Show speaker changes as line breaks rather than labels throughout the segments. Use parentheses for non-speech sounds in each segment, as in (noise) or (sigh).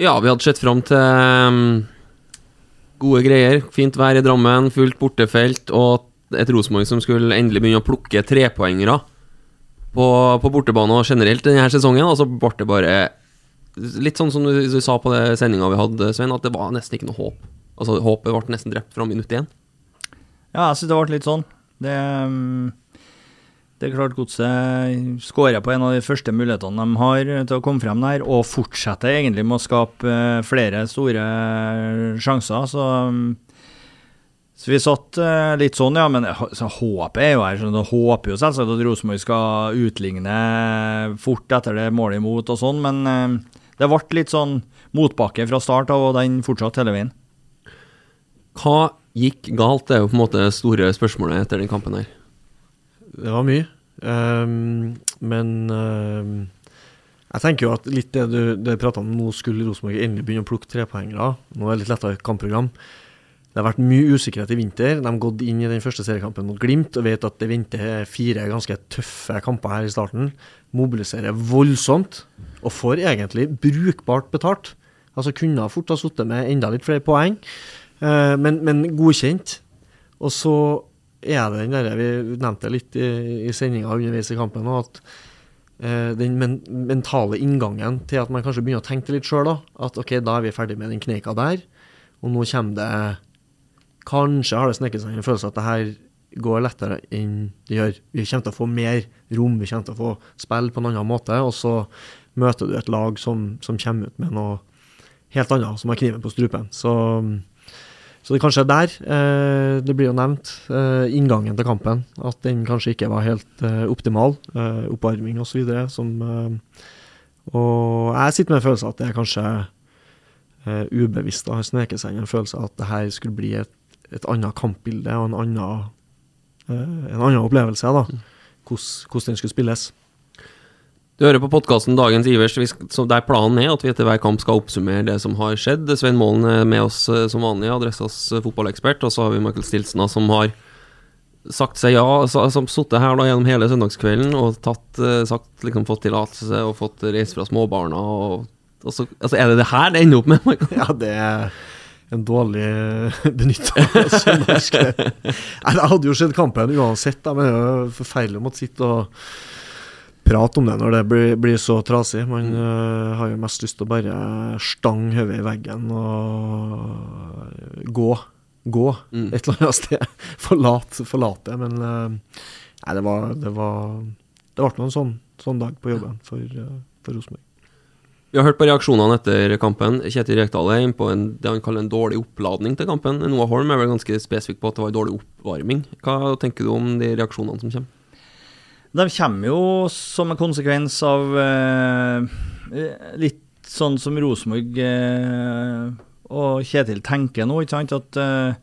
Ja, vi hadde sett fram til um, gode greier. Fint vær i Drammen, fullt bortefelt og et Rosenborg som skulle endelig begynne å plukke trepoengere på, på bortebane og generelt denne sesongen. Og så ble det bare litt sånn som du, du sa på sendinga vi hadde, Svein, at det var nesten ikke noe håp. Altså Håpet ble nesten drept fra minutt én.
Ja, jeg synes det ble litt sånn. Det, um, det er klart Godset skårer på en av de første mulighetene de har til å komme frem der, og fortsetter egentlig med å skape eh, flere store sjanser. Så, um, så vi satt eh, litt sånn, ja. Men så håpet er jo her. Så håper jo selvsagt at Rosenborg skal utligne fort etter det målet imot og sånn, men eh, det ble litt sånn motbakke fra start av, og den fortsatte hele veien.
Hva gikk galt? Det er jo på en måte det store spørsmålet etter den kampen her.
Det var mye. Um, men um, jeg tenker jo at litt det du, det prata om, nå skulle Rosenborg endelig begynne å plukke trepoengere. Nå er det litt lettere kampprogram. Det har vært mye usikkerhet i vinter. De har gått inn i den første seriekampen mot Glimt og vet at det venter fire ganske tøffe kamper her i starten. Mobiliserer voldsomt og får egentlig brukbart betalt. Altså kunne fort ha sittet med enda litt flere poeng, uh, men, men godkjent. Og så er det den der, Vi nevnte litt i, i sendinga underveis i kampen, at eh, den men, mentale inngangen til at man kanskje begynner å tenke litt sjøl. At OK, da er vi ferdig med den kneika der, og nå kommer det Kanskje har det sneket seg en følelse at det her går lettere enn det gjør. Vi kommer til å få mer rom, vi kommer til å få spille på en annen måte. Og så møter du et lag som, som kommer ut med noe helt annet, som har kniven på strupen. Så så det kanskje er der. Eh, det blir jo nevnt eh, inngangen til kampen, at den kanskje ikke var helt eh, optimal. Eh, oppvarming osv. som Og jeg sitter med en følelse av at det er kanskje eh, ubevisst har sneket seg inn en følelse av at det her skulle bli et, et annet kampbilde og en annen, eh, en annen opplevelse. da, mm. Hvordan den skulle spilles.
Du hører på podkasten Dagens Ivers, der planen er at vi etter hver kamp skal oppsummere det som har skjedd. Svein Målen er med oss eh, som vanlig, Adressas eh, fotballekspert. Og så har vi Michael Stilsna, som har sagt seg ja, som sittet her da gjennom hele søndagskvelden og tatt, eh, sagt, liksom, fått tillatelse og fått reist fra småbarna. Og, og så, altså, er det det her det ender opp med? Michael?
Ja, det er en dårlig benytta søndagskveld. (laughs) Jeg hadde jo sett kampen uansett, da, men det er jo forferdelig å måtte sitte og prate om det når det blir, blir så trasig. Man mm. uh, har jo mest lyst til å bare stange hodet i veggen og gå. Gå mm. et eller annet sted. (laughs) Forlate, det, Men uh, nei, det var Det var det ble en sånn, sånn dag på jobben for, uh, for Rosenborg.
Vi har hørt på reaksjonene etter kampen. Kjetil Rekdal er inne på en, det han kaller en dårlig oppladning til kampen. Noah Holm er vel ganske spesifikk på at det var en dårlig oppvarming. Hva tenker du om de reaksjonene som kommer?
De kommer jo som en konsekvens av eh, litt sånn som Rosenborg eh, og Kjetil tenker nå, ikke sant. At eh,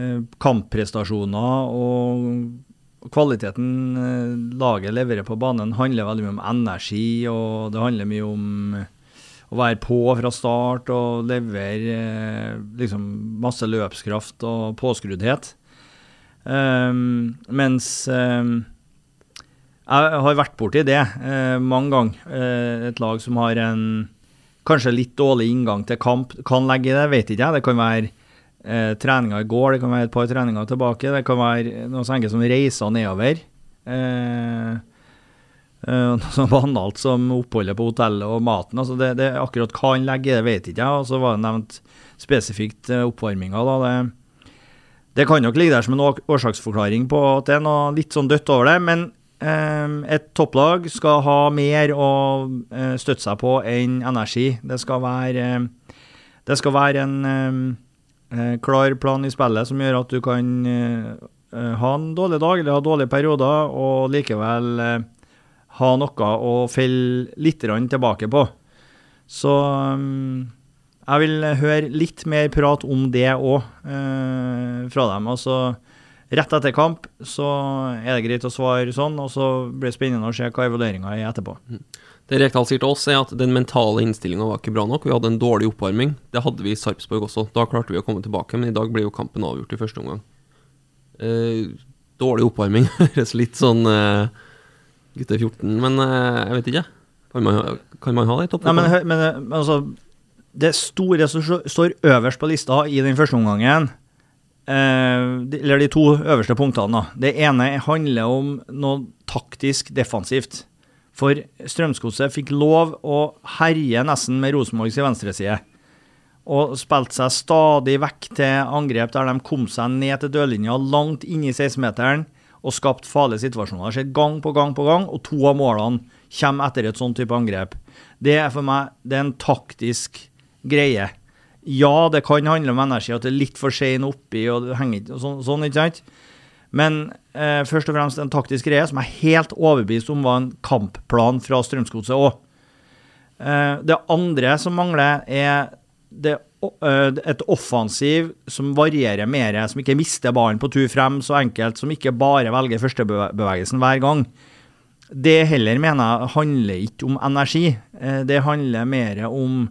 eh kampprestasjoner og kvaliteten eh, laget leverer på banen, handler veldig mye om energi, og det handler mye om å være på fra start og levere eh, liksom masse løpskraft og påskruddhet. Um, mens um, jeg har vært borti det eh, mange ganger. Eh, et lag som har en kanskje litt dårlig inngang til kamp, kan legge i det, vet ikke jeg. Det kan være eh, treninger i går, det kan være et par treninger tilbake. Det kan være noe så enkelt som reiser nedover. Eh, eh noe så banalt som oppholdet på hotellet og maten. altså det, det Akkurat hva han legger i det, vet ikke jeg. Og så var det nevnt spesifikt eh, oppvarminga. da, det, det kan nok ligge der som en årsaksforklaring på at det er noe litt sånn dødt over det. Men et topplag skal ha mer å eh, støtte seg på enn energi. Det skal være, eh, det skal være en ehm, eh, klar plan i spillet som gjør at du kan ha en dårlig dag eller ha dårlige perioder, og likevel ha noe å felle litt tilbake på. Så jeg vil høre litt mer prat om det òg fra dem. Altså, rett etter kamp så er det greit å svare sånn, og så blir det spennende å se hva evalueringa er etterpå.
Det Rekdal sier til oss, er at den mentale innstillinga var ikke bra nok. Vi hadde en dårlig oppvarming. Det hadde vi i Sarpsborg også. Da klarte vi å komme tilbake, men i dag ble jo kampen avgjort i første omgang. Eh, dårlig oppvarming (laughs) høres litt sånn eh, gutte 14, men eh, jeg vet ikke. Kan man, kan man ha det i toppen?
Nei, men, men, men altså Det store som står øverst på lista i den første omgangen, eh, eller de to øverste punktene. Det ene handler om noe taktisk defensivt. For Strømsgodset fikk lov å herje nesten med Rosenborgs venstreside. Og spilte seg stadig vekk til angrep der de kom seg ned til dørlinja, langt inn i 16-meteren, og skapt farlige situasjoner. Det har gang på gang på gang, og to av målene kommer etter et sånt type angrep. Det er for meg det er en taktisk greie. Ja, det kan handle om energi, at det er litt for sein oppi, og det henger ikke og sånn, sånn, ikke sant? Men eh, først og fremst en taktisk greie som jeg er helt overbevist om var en kampplan fra Strømsgodset òg. Eh, det andre som mangler, er det, eh, et offensiv som varierer mer, som ikke mister ballen på tur frem så enkelt, som ikke bare velger førstebevegelsen hver gang. Det heller mener jeg handler ikke om energi. Eh, Det handler mer om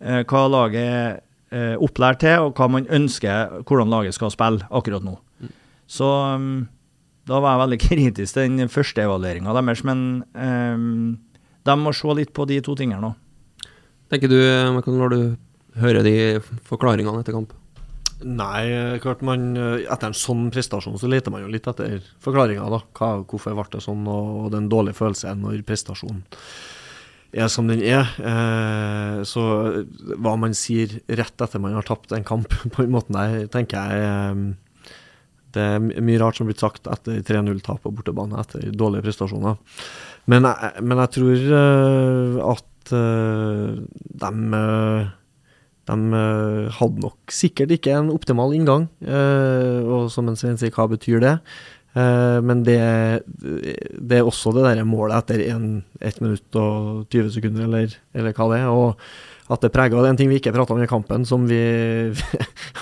eh, hva laget eh, opplært til, og hva man ønsker hvordan laget skal spille akkurat nå. Så um, da var jeg veldig (laughs) kritisk til den første evalueringa deres, men um, de må se litt på de to tingene nå.
Tenker du, Michael, når du hører de forklaringene etter kamp?
Nei, eh, klart man eh, Etter en sånn prestasjon så leter man jo litt etter forklaringer, da. Hva, hvorfor ble det sånn, og, og den dårlige følelsen når prestasjonen er som den er. Eh, så hva man sier rett etter man har tapt en kamp (laughs) på den måten der, tenker jeg eh, Det er mye rart som er blitt sagt etter 3-0-tap på bortebane, etter dårlige prestasjoner. Men men jeg tror eh, at de de eh, hadde nok sikkert ikke en optimal inngang, eh, og som en Svein sier, hva betyr det? Eh, men det, det er også det der målet etter 1 minutt og 20 sekunder, eller, eller hva det er. Og at det preger Det er en ting vi ikke prata om i kampen, som vi (laughs) i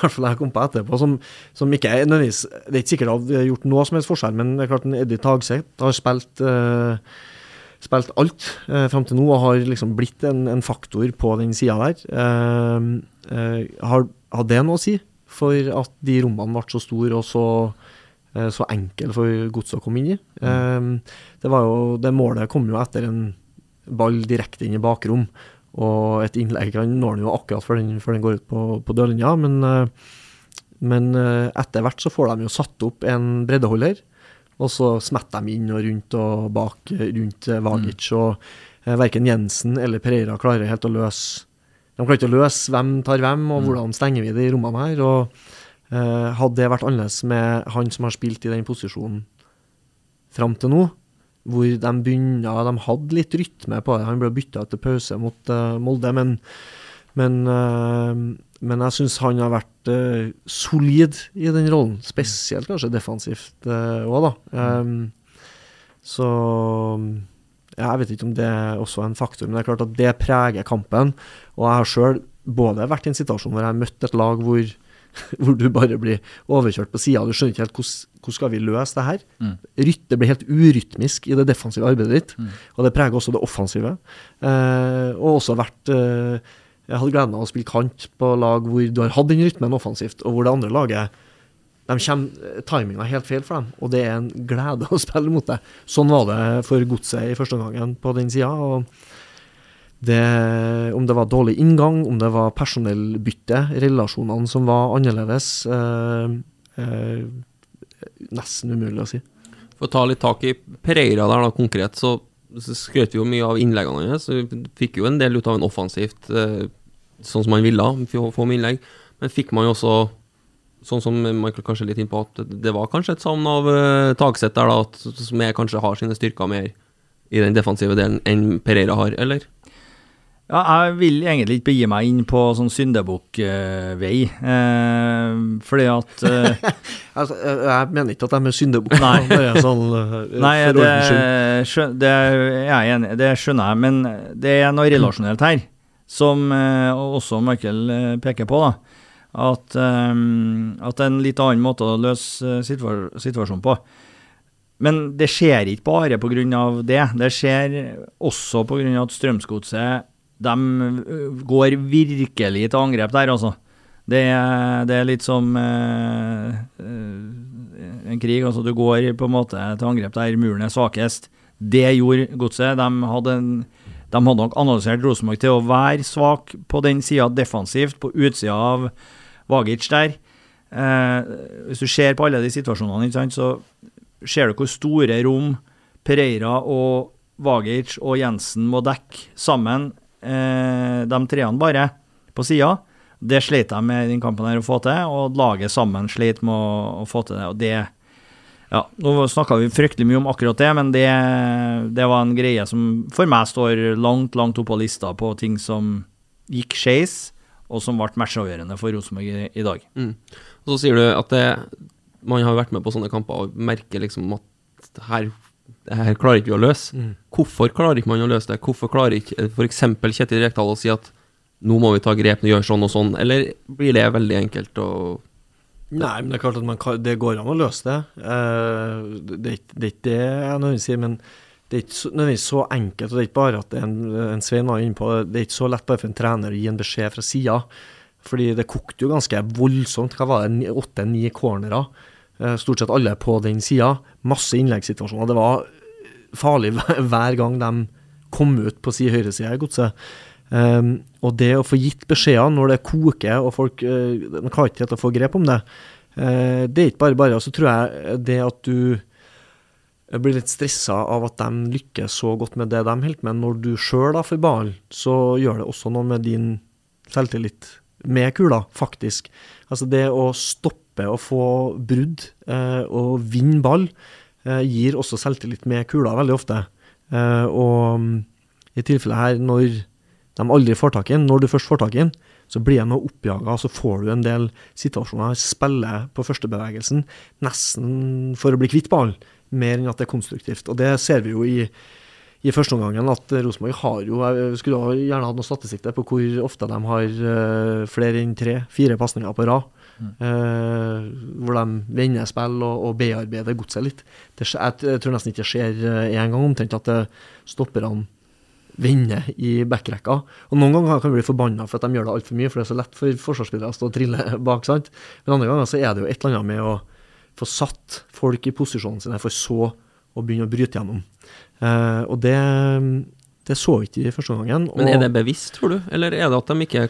hvert fall jeg kom på etterpå, som, som ikke er nødvendigvis Det er ikke sikkert det hadde gjort noe som helst forskjell, men det er klart en Eddie Tagseth har spilt eh, spilt alt eh, fram til nå og har liksom blitt en, en faktor på den sida der. Eh, eh, har, har det noe å si for at de rommene ble så store og så, så enkel for godset å komme inn i? Eh, det, var jo, det målet kom jo etter en ball direkte inn i bakrom, og et innlegg han når den jo akkurat før den, før den går ut på, på dørlinja, men, eh, men eh, etter hvert så får de jo satt opp en breddeholder. Og så smetter de inn og rundt og bak eh, rundt Vagic. Vagic. Og eh, verken Jensen eller Pereira klarer helt å løse De klarer ikke å løse hvem tar hvem, og hvordan stenger vi de rommene her. Og eh, hadde det vært annerledes med han som har spilt i den posisjonen fram til nå, hvor de begynner De hadde litt rytme på det. Han ble bytta etter pause mot eh, Molde, men men, eh, men jeg syns han har vært uh, solid i den rollen, spesielt kanskje defensivt òg, da. Um, så ja, jeg vet ikke om det er også en faktor, men det er klart at det preger kampen. Og jeg har sjøl både vært i en situasjon hvor jeg har møtt et lag hvor, (laughs) hvor du bare blir overkjørt på sida. Du skjønner ikke helt hvordan, hvordan skal vi løse det her.
Mm.
Ryt- Det blir helt urytmisk i det defensive arbeidet ditt, og det preger også det offensive. Eh, og også vært eh, Jeg hadde gleden av å spille kant på lag hvor du har hatt den rytmen offensivt, og hvor det andre laget de kommer, Timinga er helt feil for dem, og det er en glede (laughs) å spille mot det. Sånn var det for godset i første omgang på den sida. Det, om det var dårlig inngang, om det var personellbytte, relasjonene som var annerledes eh, eh, Nesten umulig å si.
For å ta litt tak i Pereira der da, konkret, så, så skrøt vi jo mye av innleggene hans. Vi fikk jo en del ut av en offensivt, eh, sånn som man ville, få med innlegg. Men fikk man jo også, sånn som Michael kanskje litt inn på, at det var kanskje et savn av eh, Tagseth der, da, at, som jeg kanskje har sine styrker mer i den defensive delen enn Pereira har, eller?
Ja, jeg vil egentlig ikke begi meg inn på sånn syndebukkvei, eh, fordi at eh, (laughs)
altså, jeg, mener ikke at de er syndebukker.
Nei.
Bare sånn, uh, (laughs)
Nei,
for
det, skjøn, det er jeg enig det skjønner jeg, men det er noe relasjonelt her, som eh, også Michael eh, peker på. da, At, eh, at det er en litt annen måte å løse situa situasjonen på. Men det skjer ikke bare pga. det. Det skjer også pga. at Strømsgodset de går virkelig til angrep der, altså. Det, er- det er litt som eh, en krig. altså Du går på en måte til angrep der muren er svakest. Det gjorde Godset. De hadde, en, de hadde nok analysert Rosenborg til å være svak på den sida defensivt, på utsida av Vagic der. Eh, hvis du ser på alle de situasjonene, sant, så ser du hvor store rom Pereira og Vagic og Jensen må dekke sammen, eh, de treene bare, på sida. Det slet de med i den kampen her å få til, og laget sammen slet med å, å få til det. og det ja, Nå snakka vi fryktelig mye om akkurat det, men det, det var en greie som for meg står langt, langt opp på lista på ting som gikk skeis, og som ble matchavgjørende for Rosenborg i, i dag.
Mm. Og så sier du at det, man har vært med på sånne kamper og merker liksom at her, det her klarer ikke vi å løse.
Mm.
Hvorfor klarer ikke man å løse det? Hvorfor klarer ikke f.eks. Kjetil Rekdal å si at nå må vi ta grep og gjøre sånn og sånn, eller blir det veldig enkelt å
Nei, men det er klart at man kan, det går an å løse det. Eh, det, er ikke- det det jeg nødvendigvis sier, men det er ikke så, nødvendigvis så enkelt. og Det er ikke bare at en, en Svein var inne på, det er ikke så lett bare for en trener å gi en beskjed fra sida. Fordi det kokte jo ganske voldsomt. Hva var det, åtte-ni cornerer? Eh, stort sett alle på den sida. Masse innleggssituasjoner. Det var farlig (laughs) hver- gang de kom ut på si høyreside i godset. Um, og det å få gitt beskjeder når det koker og folk uh, de ikke helt å få grep om det, uh, det er ikke bare bare. Og Så tror jeg det at du blir litt stressa av at de lykkes så godt med det de holder med, når du sjøl får ballen, så gjør det også noe med din selvtillit med kula, faktisk. Altså det å stoppe å få brudd uh, og vinne ball, uh, gir også selvtillit med kula veldig ofte. Uh, og um, i tilfellet her, når de aldri får tak i den, når du først får tak i den, så blir de oppjaga, så får du en del situasjoner, spiller på førstebevegelsen, nesten for å bli kvitt ballen, mer enn at det er konstruktivt. Og det ser vi jo i, i første omgang at Rosenborg har jo Jeg skulle gjerne hatt noe statistikk på hvor ofte de har eh, flere enn tre-fire pasninger på rad. Eh, hvor de vender spill og, og bearbeider godset litt. Det, jeg, jeg tror nesten ikke det skjer én gang, omtrent at stopperne vender i backrekka. Og Noen ganger kan de bli forbanna for at de gjør det altfor mye, for det er så lett for forsvarsspillere å stå og trille (laughs) bak. sant? Men andre ganger så er det jo et eller annet med å få satt folk i posisjonen sine, for så å begynne å bryte gjennom. Uh, og det, det så vi ikke i første omgangen.
Men er det bevisst, tror du? Eller er det at de ikke,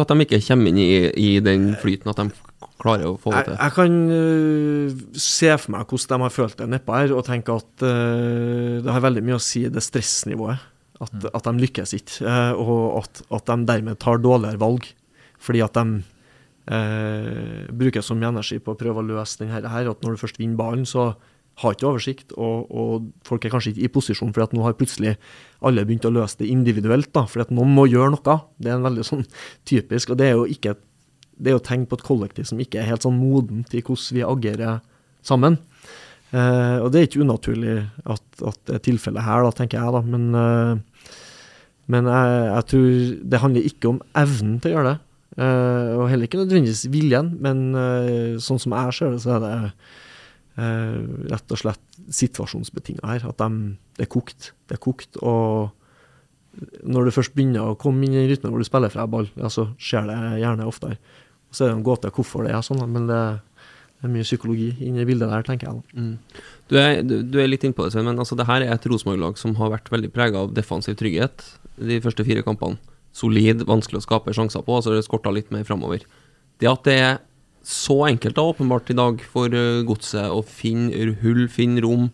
at de ikke kommer inn i, i den flyten, at de klarer å få det til?
jeg kan uh, se for meg hvordan de har følt det nedpå her, og tenke at uh, det har veldig mye å si det stressnivået. At, at de lykkes ikke, uh, og at, at de dermed tar dårligere valg. Fordi at de bruker så mye energi på å prøve å løse denne her, at når du først vinner ballen, så har ikke oversikt, og, og folk er kanskje ikke i posisjon, for at nå har plutselig alle begynt å løse det individuelt. da, fordi at noen må gjøre noe. Det er en veldig sånn (laughs) typisk, og det er jo ikke det er jo tegn på et kollektiv som ikke er helt sånn modent i hvordan vi agerer sammen. Eh, og det er ikke unaturlig at, at det er tilfellet her, da, tenker jeg. da, Men, eh, men jeg, jeg tror det handler ikke om evnen til å gjøre det. eh, og heller ikke nødvendigvis viljen, men eh, sånn som jeg ser det, så er det rett og slett situasjonsbetinga her. At de, det er kokt. Det er kokt. og når du først begynner å komme inn i rytmen hvor du spiller fra ball, ja, så skjer det gjerne oftere. Og så er det en gåte hvorfor det er sånn, men det, det er mye psykologi inni bildet der, tenker jeg.
Mm. Du, er, du, du er litt innpå det, men altså, det her er et Rosenborg-lag som har vært veldig prega av defensiv trygghet de første fire kampene. Solid, vanskelig å skape sjanser på, og så har det skorta litt mer framover. Det at det er så enkelt da, åpenbart i dag for uh, godset å finne hull, finne rom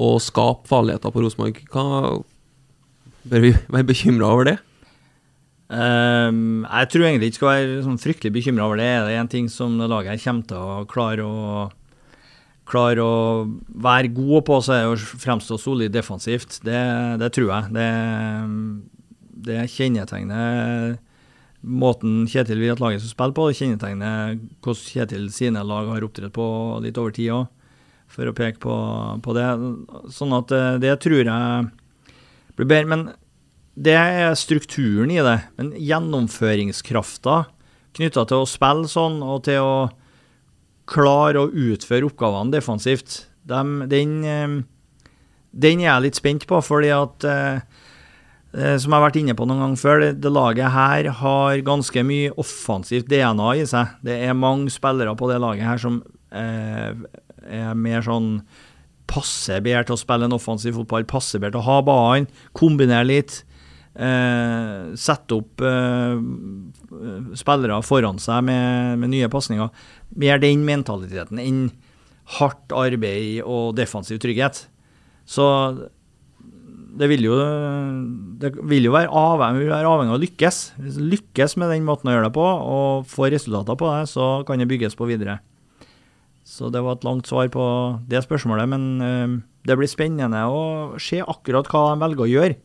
og skape farligheter på Rosenborg, Bør vi være bekymra over det?
Um, jeg tror egentlig ikke skal være sånn fryktelig bekymra over det. Det er en ting som det laget her kommer til å klare å klare å være gode på, så er det å fremstå solid defensivt. Det, det tror jeg. Det, det kjennetegner måten Kjetil vil at laget skal spille på. Det kjennetegner hvordan Kjetil sine lag har opptrådt på litt over tid òg, for å peke på, på, det. Sånn at eh, det tror jeg blir bedre. Men det er strukturen i det. Men gjennomføringskrafta knytta til å spille sånn og til å klare å utføre oppgavene defensivt, den, eh, den er jeg litt spent på, fordi at Eh, som jeg har vært inne på noen gang før, det, det, laget her har ganske mye offensivt DNA i seg. Det er mange spillere på det laget her som eh, er mer sånn passer bedre til å spille en offensiv fotball, passer bedre til å ha ballen, kombinere litt. Eh, sette opp eh, spillere foran seg med, med nye pasninger. Mer den mentaliteten enn hardt arbeid og defensiv trygghet. Så det vil jo, det vil jo være, avhengig, være avhengig av å lykkes. Hvis du lykkes med den måten å gjøre det på, og får resultater på det, så kan det bygges på videre. Så det var et langt svar på det spørsmålet, men uh, det blir spennende å se akkurat hva de velger å gjøre.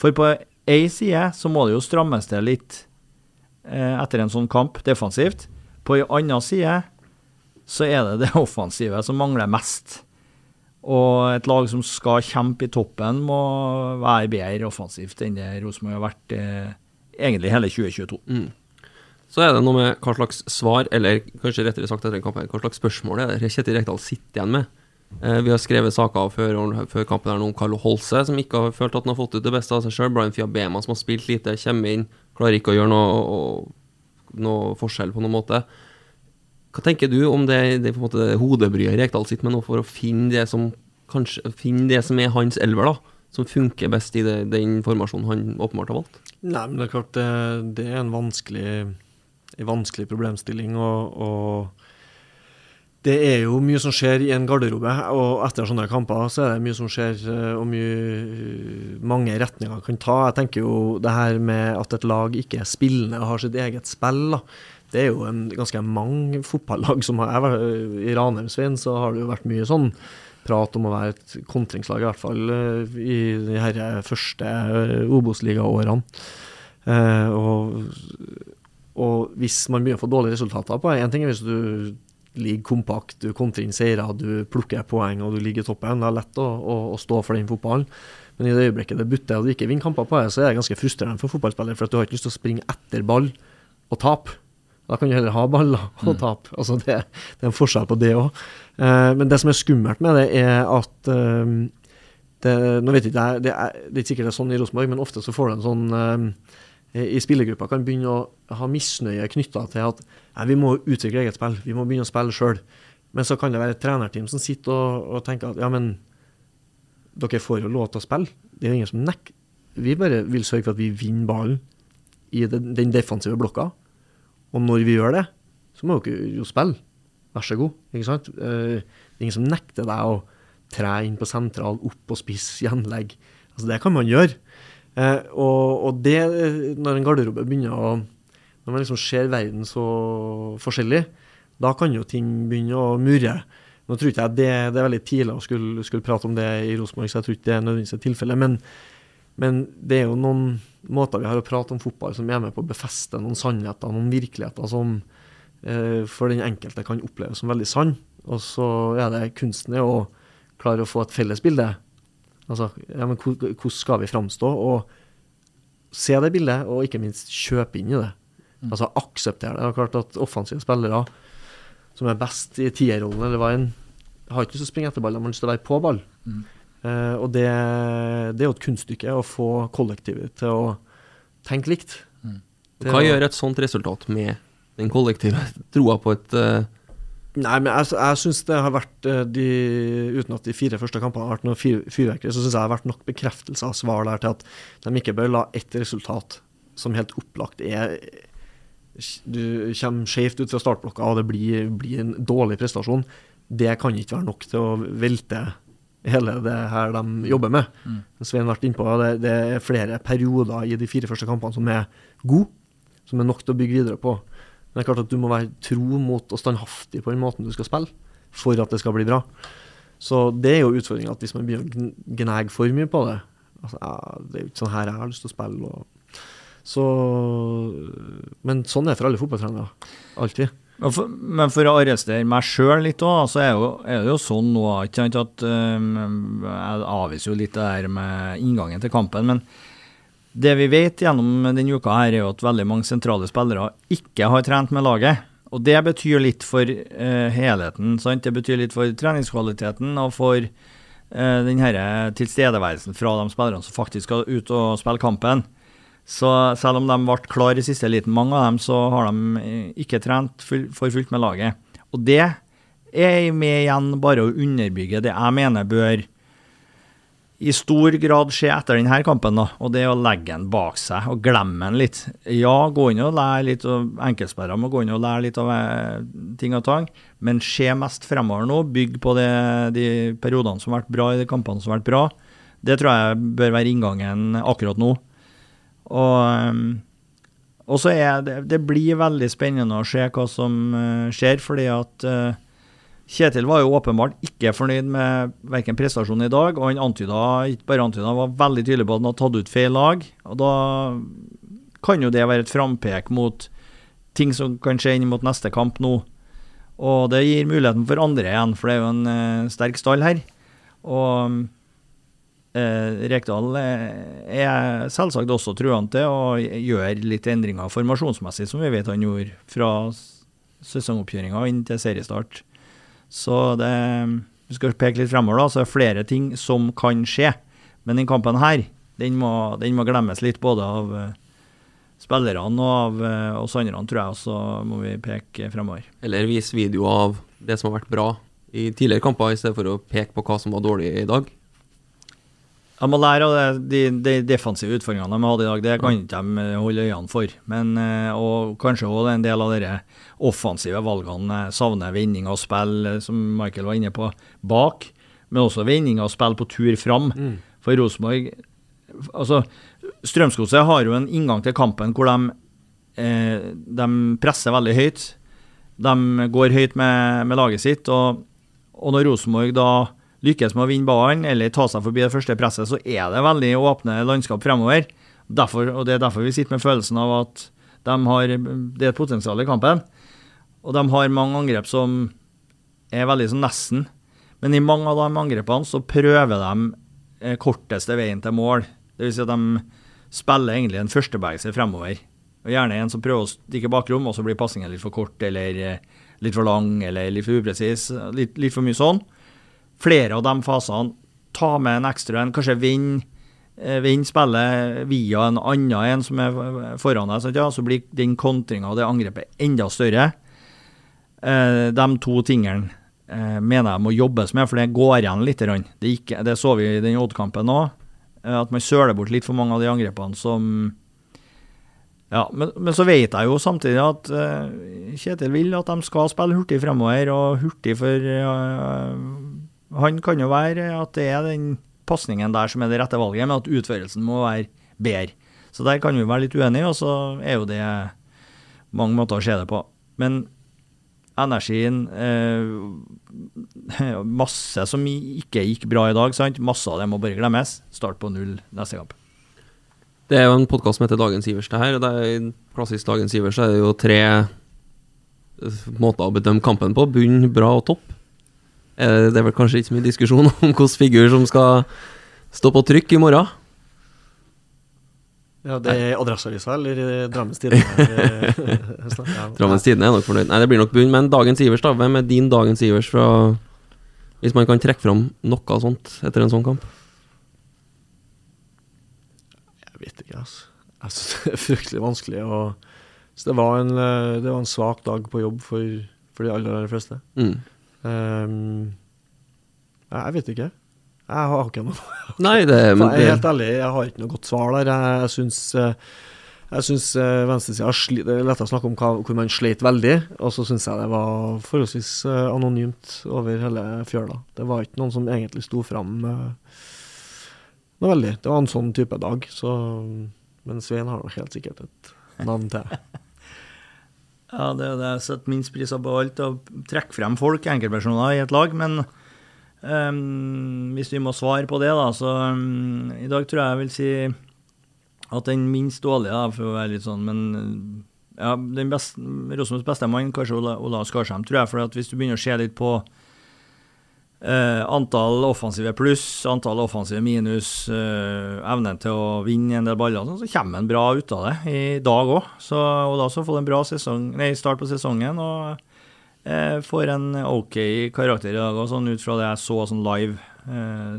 For på ei side så må det jo strammes til litt uh, etter en sånn kamp, defensivt. På ei anna side så er det det offensive som mangler mest. Og et lag som skal kjempe i toppen, må være bedre offensivt enn det Rosenborg har vært eh, egentlig hele 2022. Mm.
Så er det noe med hva slags svar, eller kanskje rettere sagt etter en kamp, hva slags spørsmål er det Kjetil Rekdal sitter igjen med. Eh, vi har skrevet saker før, før kampen her om Carlo Holse, som ikke har følt at han har fått ut det beste av seg sjøl. Brian Fiabema, som har spilt lite, kommer inn, klarer ikke å gjøre noe, noe forskjell på noen måte. Hva tenker du om det, det hodebryet Rekdal sitter med nå, for å finne det som kanskje finne det som er hans elver, da? Som funker best i det, den formasjonen han åpenbart har valgt?
Nei, men det er klart det, det er en vanskelig, en vanskelig problemstilling. og, og det er jo mye som skjer i en garderobe, og etter sånne kamper så er det mye som skjer, eh, og mye, mange retninger kan ta. Jeg tenker jo det her med at et lag ikke er spillende og har sitt eget spill. da. Det er jo en ganske mange fotballag som har I Ranheim-Svein så har det jo vært mye sånn prat om å være et kontringslag, i hvert fall eh, i de her første eh, Obos-ligaårene. Eh, og, og, hvis man begynner å få dårlige resultater på Én ting er hvis du ligger kompakt, du kontrer inn seirer, du plukker poeng og du ligger i toppen. Det er lett å, å, å, stå for den fotballen. Men i det øyeblikket det butter og du ikke vinner kamper på det, så er det ganske frustrerende for fotballspillere. For at du har ikke lyst til å springe etter ball og tape. Da kan du heller ha baller og mm. Altså det, det, er en forskjell på det òg. Uh, men det som er skummelt med det, er at uh, det, Nå vet jeg ikke, det er, det er ikke sikkert det er sånn i Rosenborg, men ofte så får du en sånn uh, I spillergruppa kan begynne å ha misnøye knytta til at nei, vi må utvikle eget spill, vi må begynne å spille sjøl. Men så kan det være et trenerteam som sitter og, og, tenker at ja, men dere får jo lov til å spille. Det er ingen som nekker. Vi bare vil sørge for at vi vinner ballen i den, den defensive blokka. Og når vi gjør det, så må dere jo spille vær så god. ikke sant? Uh, det er ingen som nekter deg å tre inn på sentral, opp på spiss, gjenlegg. Altså, det kan man gjøre. Uh, og, og, det, når en garderobe begynner å Når man liksom ser verden så forskjellig, da kan jo ting begynne å murre. Nå tror ikke jeg det, det er veldig tidlig å skulle, skulle, prate om det i Rosenborg, så jeg tror ikke det er nødvendigvis tilfellet. Men, men det er jo noen måter vi har å prate om fotball som er med på å befeste noen sannheter, noen virkeligheter som, Eh, for den enkelte kan oppleves som veldig sann. Og så er det kunsten å klare å få et felles bilde. Altså, ja, men hvordan skal vi framstå? Og se det bildet, og ikke minst kjøpe inn i det. Mm. Altså akseptere det. Det er klart at offensive spillere som er best i tierrollen eller enn, har ikke lyst til å springe etter ball, de har lyst til å være på ball. Mm. Uh, og det, det, er jo et kunststykke å få kollektivet til å tenke likt.
Mm. Hva gjør et sånt resultat med den kollektive troa på et uh...
Nei, men jeg, jeg syns det har vært eh, de, Uten at de fire første kampene har vært noe fyrverkeri, så syns jeg det har vært nok bekreftelse av svar der til at de ikke bør la ett resultat som helt opplagt er Du kommer skjevt ut fra startblokka, og det blir, blir, en dårlig prestasjon. Det kan ikke være nok til å velte hele det her de jobber med. Mm. Svein vært innpå det, det er flere perioder i de fire første kampene som er gode, som er nok til å bygge videre på. Men det er klart at du må være tro mot og standhaftig på den måten du skal spille, for at det skal bli bra. Så det er jo utfordringa, at hvis man begynner å gnage for mye på det altså, ja, Det er jo ikke sånn her jeg har lyst til å spille. Og, Så Men sånn er det for alle fotballtrenere. Alltid.
Men for, å arrestere meg sjøl litt òg, så er, jo, er, det jo sånn nå at um, Jeg avviser jo litt det der med inngangen til kampen. Men det vi vet gjennom denne uka, her er jo at veldig mange sentrale spillere ikke har trent med laget. Og det betyr litt for uh, helheten. Sant? Det betyr litt for treningskvaliteten og for uh, den tilstedeværelsen fra de spillerne som faktisk skal ut og spille kampen. Så selv om de ble klare i siste liten, mange av dem, så har de eh, ikke trent for fullt med laget. Og det er med igjen bare å underbygge det jeg mener bør i stor grad skje etter denne kampen, da, og det er å legge den bak seg og glemme den litt. Ja, gå inn og lære litt, og enkeltspillere må gå inn og lære litt av eh, ting og tang, men se mest fremover nå. Bygg på det, de periodene som har vært bra i de kampene som har vært bra. Det tror jeg bør være inngangen akkurat nå. Og, ehm, og så er det, det blir veldig spennende å se hva som uh, skjer, fordi at uh, Kjetil var jo åpenbart ikke fornøyd med verken prestasjonen i dag, og han antyda, ikke bare antyda, var veldig tydelig på at han hadde tatt ut feil lag. og Da kan jo det være et frampek mot ting som kan skje inn mot neste kamp nå. Og det gir muligheten for andre igjen, for det er jo en uh, sterk stall her. Og Eh, Rekdal eh, er selvsagt også truende å gjøre litt endringer formasjonsmessig, som vi vet han gjorde fra sesongoppkjøringa inn til seriestart. Så det, vi skal peke litt fremover, da, så er det flere ting som kan skje. Men den kampen her, den må, den må glemmes litt, både av uh, spillerne og av uh, oss andre, tror jeg. Og så må vi peke fremover.
Eller vise video av det som har vært bra i tidligere kamper, i stedet for å peke på hva som var dårlig i dag.
De må lære av de, de, defensive utfordringene de hadde i dag. Det kan ikke de eh, holde øynene for. Men, eh, og kanskje også en del av de offensive valgene. Savner vending av spill, eh, som Michael var inne på, bak. Men også vending av spill på tur fram. Mm. For Rosenborg altså, Strømsgodset har jo en inngang til kampen hvor de, eh, de presser veldig høyt. De går høyt med, med laget sitt. Og, og når Rosenborg da lykkes med å vinne ballen eller ta seg forbi det første presset, så er det veldig åpne landskap fremover. Derfor, og Det er derfor vi sitter med følelsen av at de har, det er et potensial i kampen. Og de har mange angrep som er veldig sånn nesten. Men i mange av de angrepene så prøver de eh, korteste veien til mål. Dvs. Si at de spiller egentlig en førstebevegelse fremover. Og Gjerne en som prøver å stikke bakrom, og så blir passingen litt for kort eller eh, litt for lang eller litt for upresis. Litt, litt for mye sånn flere av de fasene. Ta med en ekstra en, kanskje vinne eh, vinn spillet via en annen en som er foran deg, ja, så blir den kontringa og det angrepet enda større. Eh, de to tingene eh, mener jeg må jobbes med, for det går igjen litt. Det, gikk, det så vi i den Odd-kampen òg, at man søler bort litt for mange av de angrepene som ja, men, men, så vet jeg jo samtidig at Kjetil vil at de skal spille hurtig fremover, og hurtig for han kan jo være at det er den pasningen der som er det rette valget, men at utførelsen må være bedre. Så der kan vi være litt uenige, og så er jo det mange måter å se det på. Men energien eh, (laughs) Masse som ikke gikk bra i dag, sant? Masse av det må bare glemmes. Start på null neste kamp.
Det er jo en podkast som heter Dagens Ivers, her. og det er Klassisk Dagens Ivers er det jo tre måter å bedømme kampen på. Bunn, bra og topp. Eh, det er vel kanskje ikke så mye diskusjon (laughs) om hvilken figur som skal stå på trykk i morgen?
Ja, det er Adresseavisa eller eh, Drammens Tidende? (laughs)
Drammens Tidende er nok fornøyd. Nei, det blir nok bunn. Men dagens Ivers, da. Hvem er din dagens Ivers fra Hvis man kan trekke fram noe sånt etter en sånn kamp?
Jeg vet ikke, altså. Jeg syns det er fryktelig vanskelig. Og, så det var, en, eh, det var en svak dag på jobb for, for de aller, aller fleste. Mm. Um, jeg vet ikke. Jeg har ikke noe (laughs)
Nei, det,
men Jeg er helt ærlig, jeg har ikke noe godt svar der. Jeg, jeg syns jeg syns eh, venstresida Det er lett å snakke om hva, hvor man sleit veldig, og så syns jeg det var forholdsvis eh, anonymt over hele fjøla. Det var ikke noen som egentlig sto fram noe veldig. Det var en sånn type dag, så Men Svein har nok helt sikkert et navn til. (laughs)
Ja, det er det jeg setter minst pris på alt. Å trekke frem folk, enkeltpersoner, i et lag. Men um, hvis vi må svare på det, da, så um, i dag tror jeg jeg vil si at den minst dårlige, for å være litt sånn, men ja, den beste, Rosenborgs beste mann, kanskje Ola, Skarsheim, tror jeg. For hvis du begynner å se litt på eh, antall offensive pluss, antall offensive minus, eh, evnen til å vinne en del baller, sånn, så kommer han bra ut av det i dag òg. Og da så får en bra sesong, nei, start på sesongen. og eh, får en OK karakter i dag, òg, sånn ut fra det jeg så sånn live.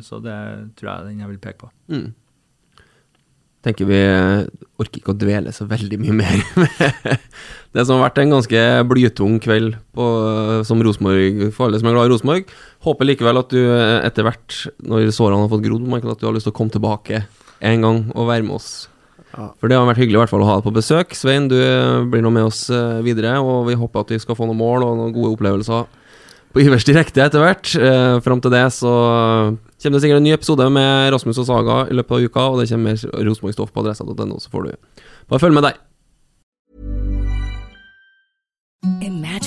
Så det tror jeg den jeg vil peke på.
Mm. Tenker vi orker ikke å dvele så veldig mye mer med (laughs) det som har vært en ganske blytung kveld på, som Rosenborg, for alle som er glad i Rosenborg. Håper likevel at du etter hvert, når sårene har fått grodd, Michael, at du har lyst til å komme tilbake en gang og være med oss.
Ja.
For det har vært hyggelig i hvert fall å ha deg på besøk. Svein, du blir nå med oss eh, videre, og vi håper at vi skal få noen mål og noen gode opplevelser på Ivers Direkte etter hvert. Eh, Fram til det så kommer det sikkert en ny episode med Rasmus og Saga i løpet av uka, og det kommer mer Rosenborg-stoff på adressa.no, så får du bare følge med der.
Imagine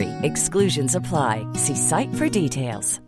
Exclusions apply. See site for details.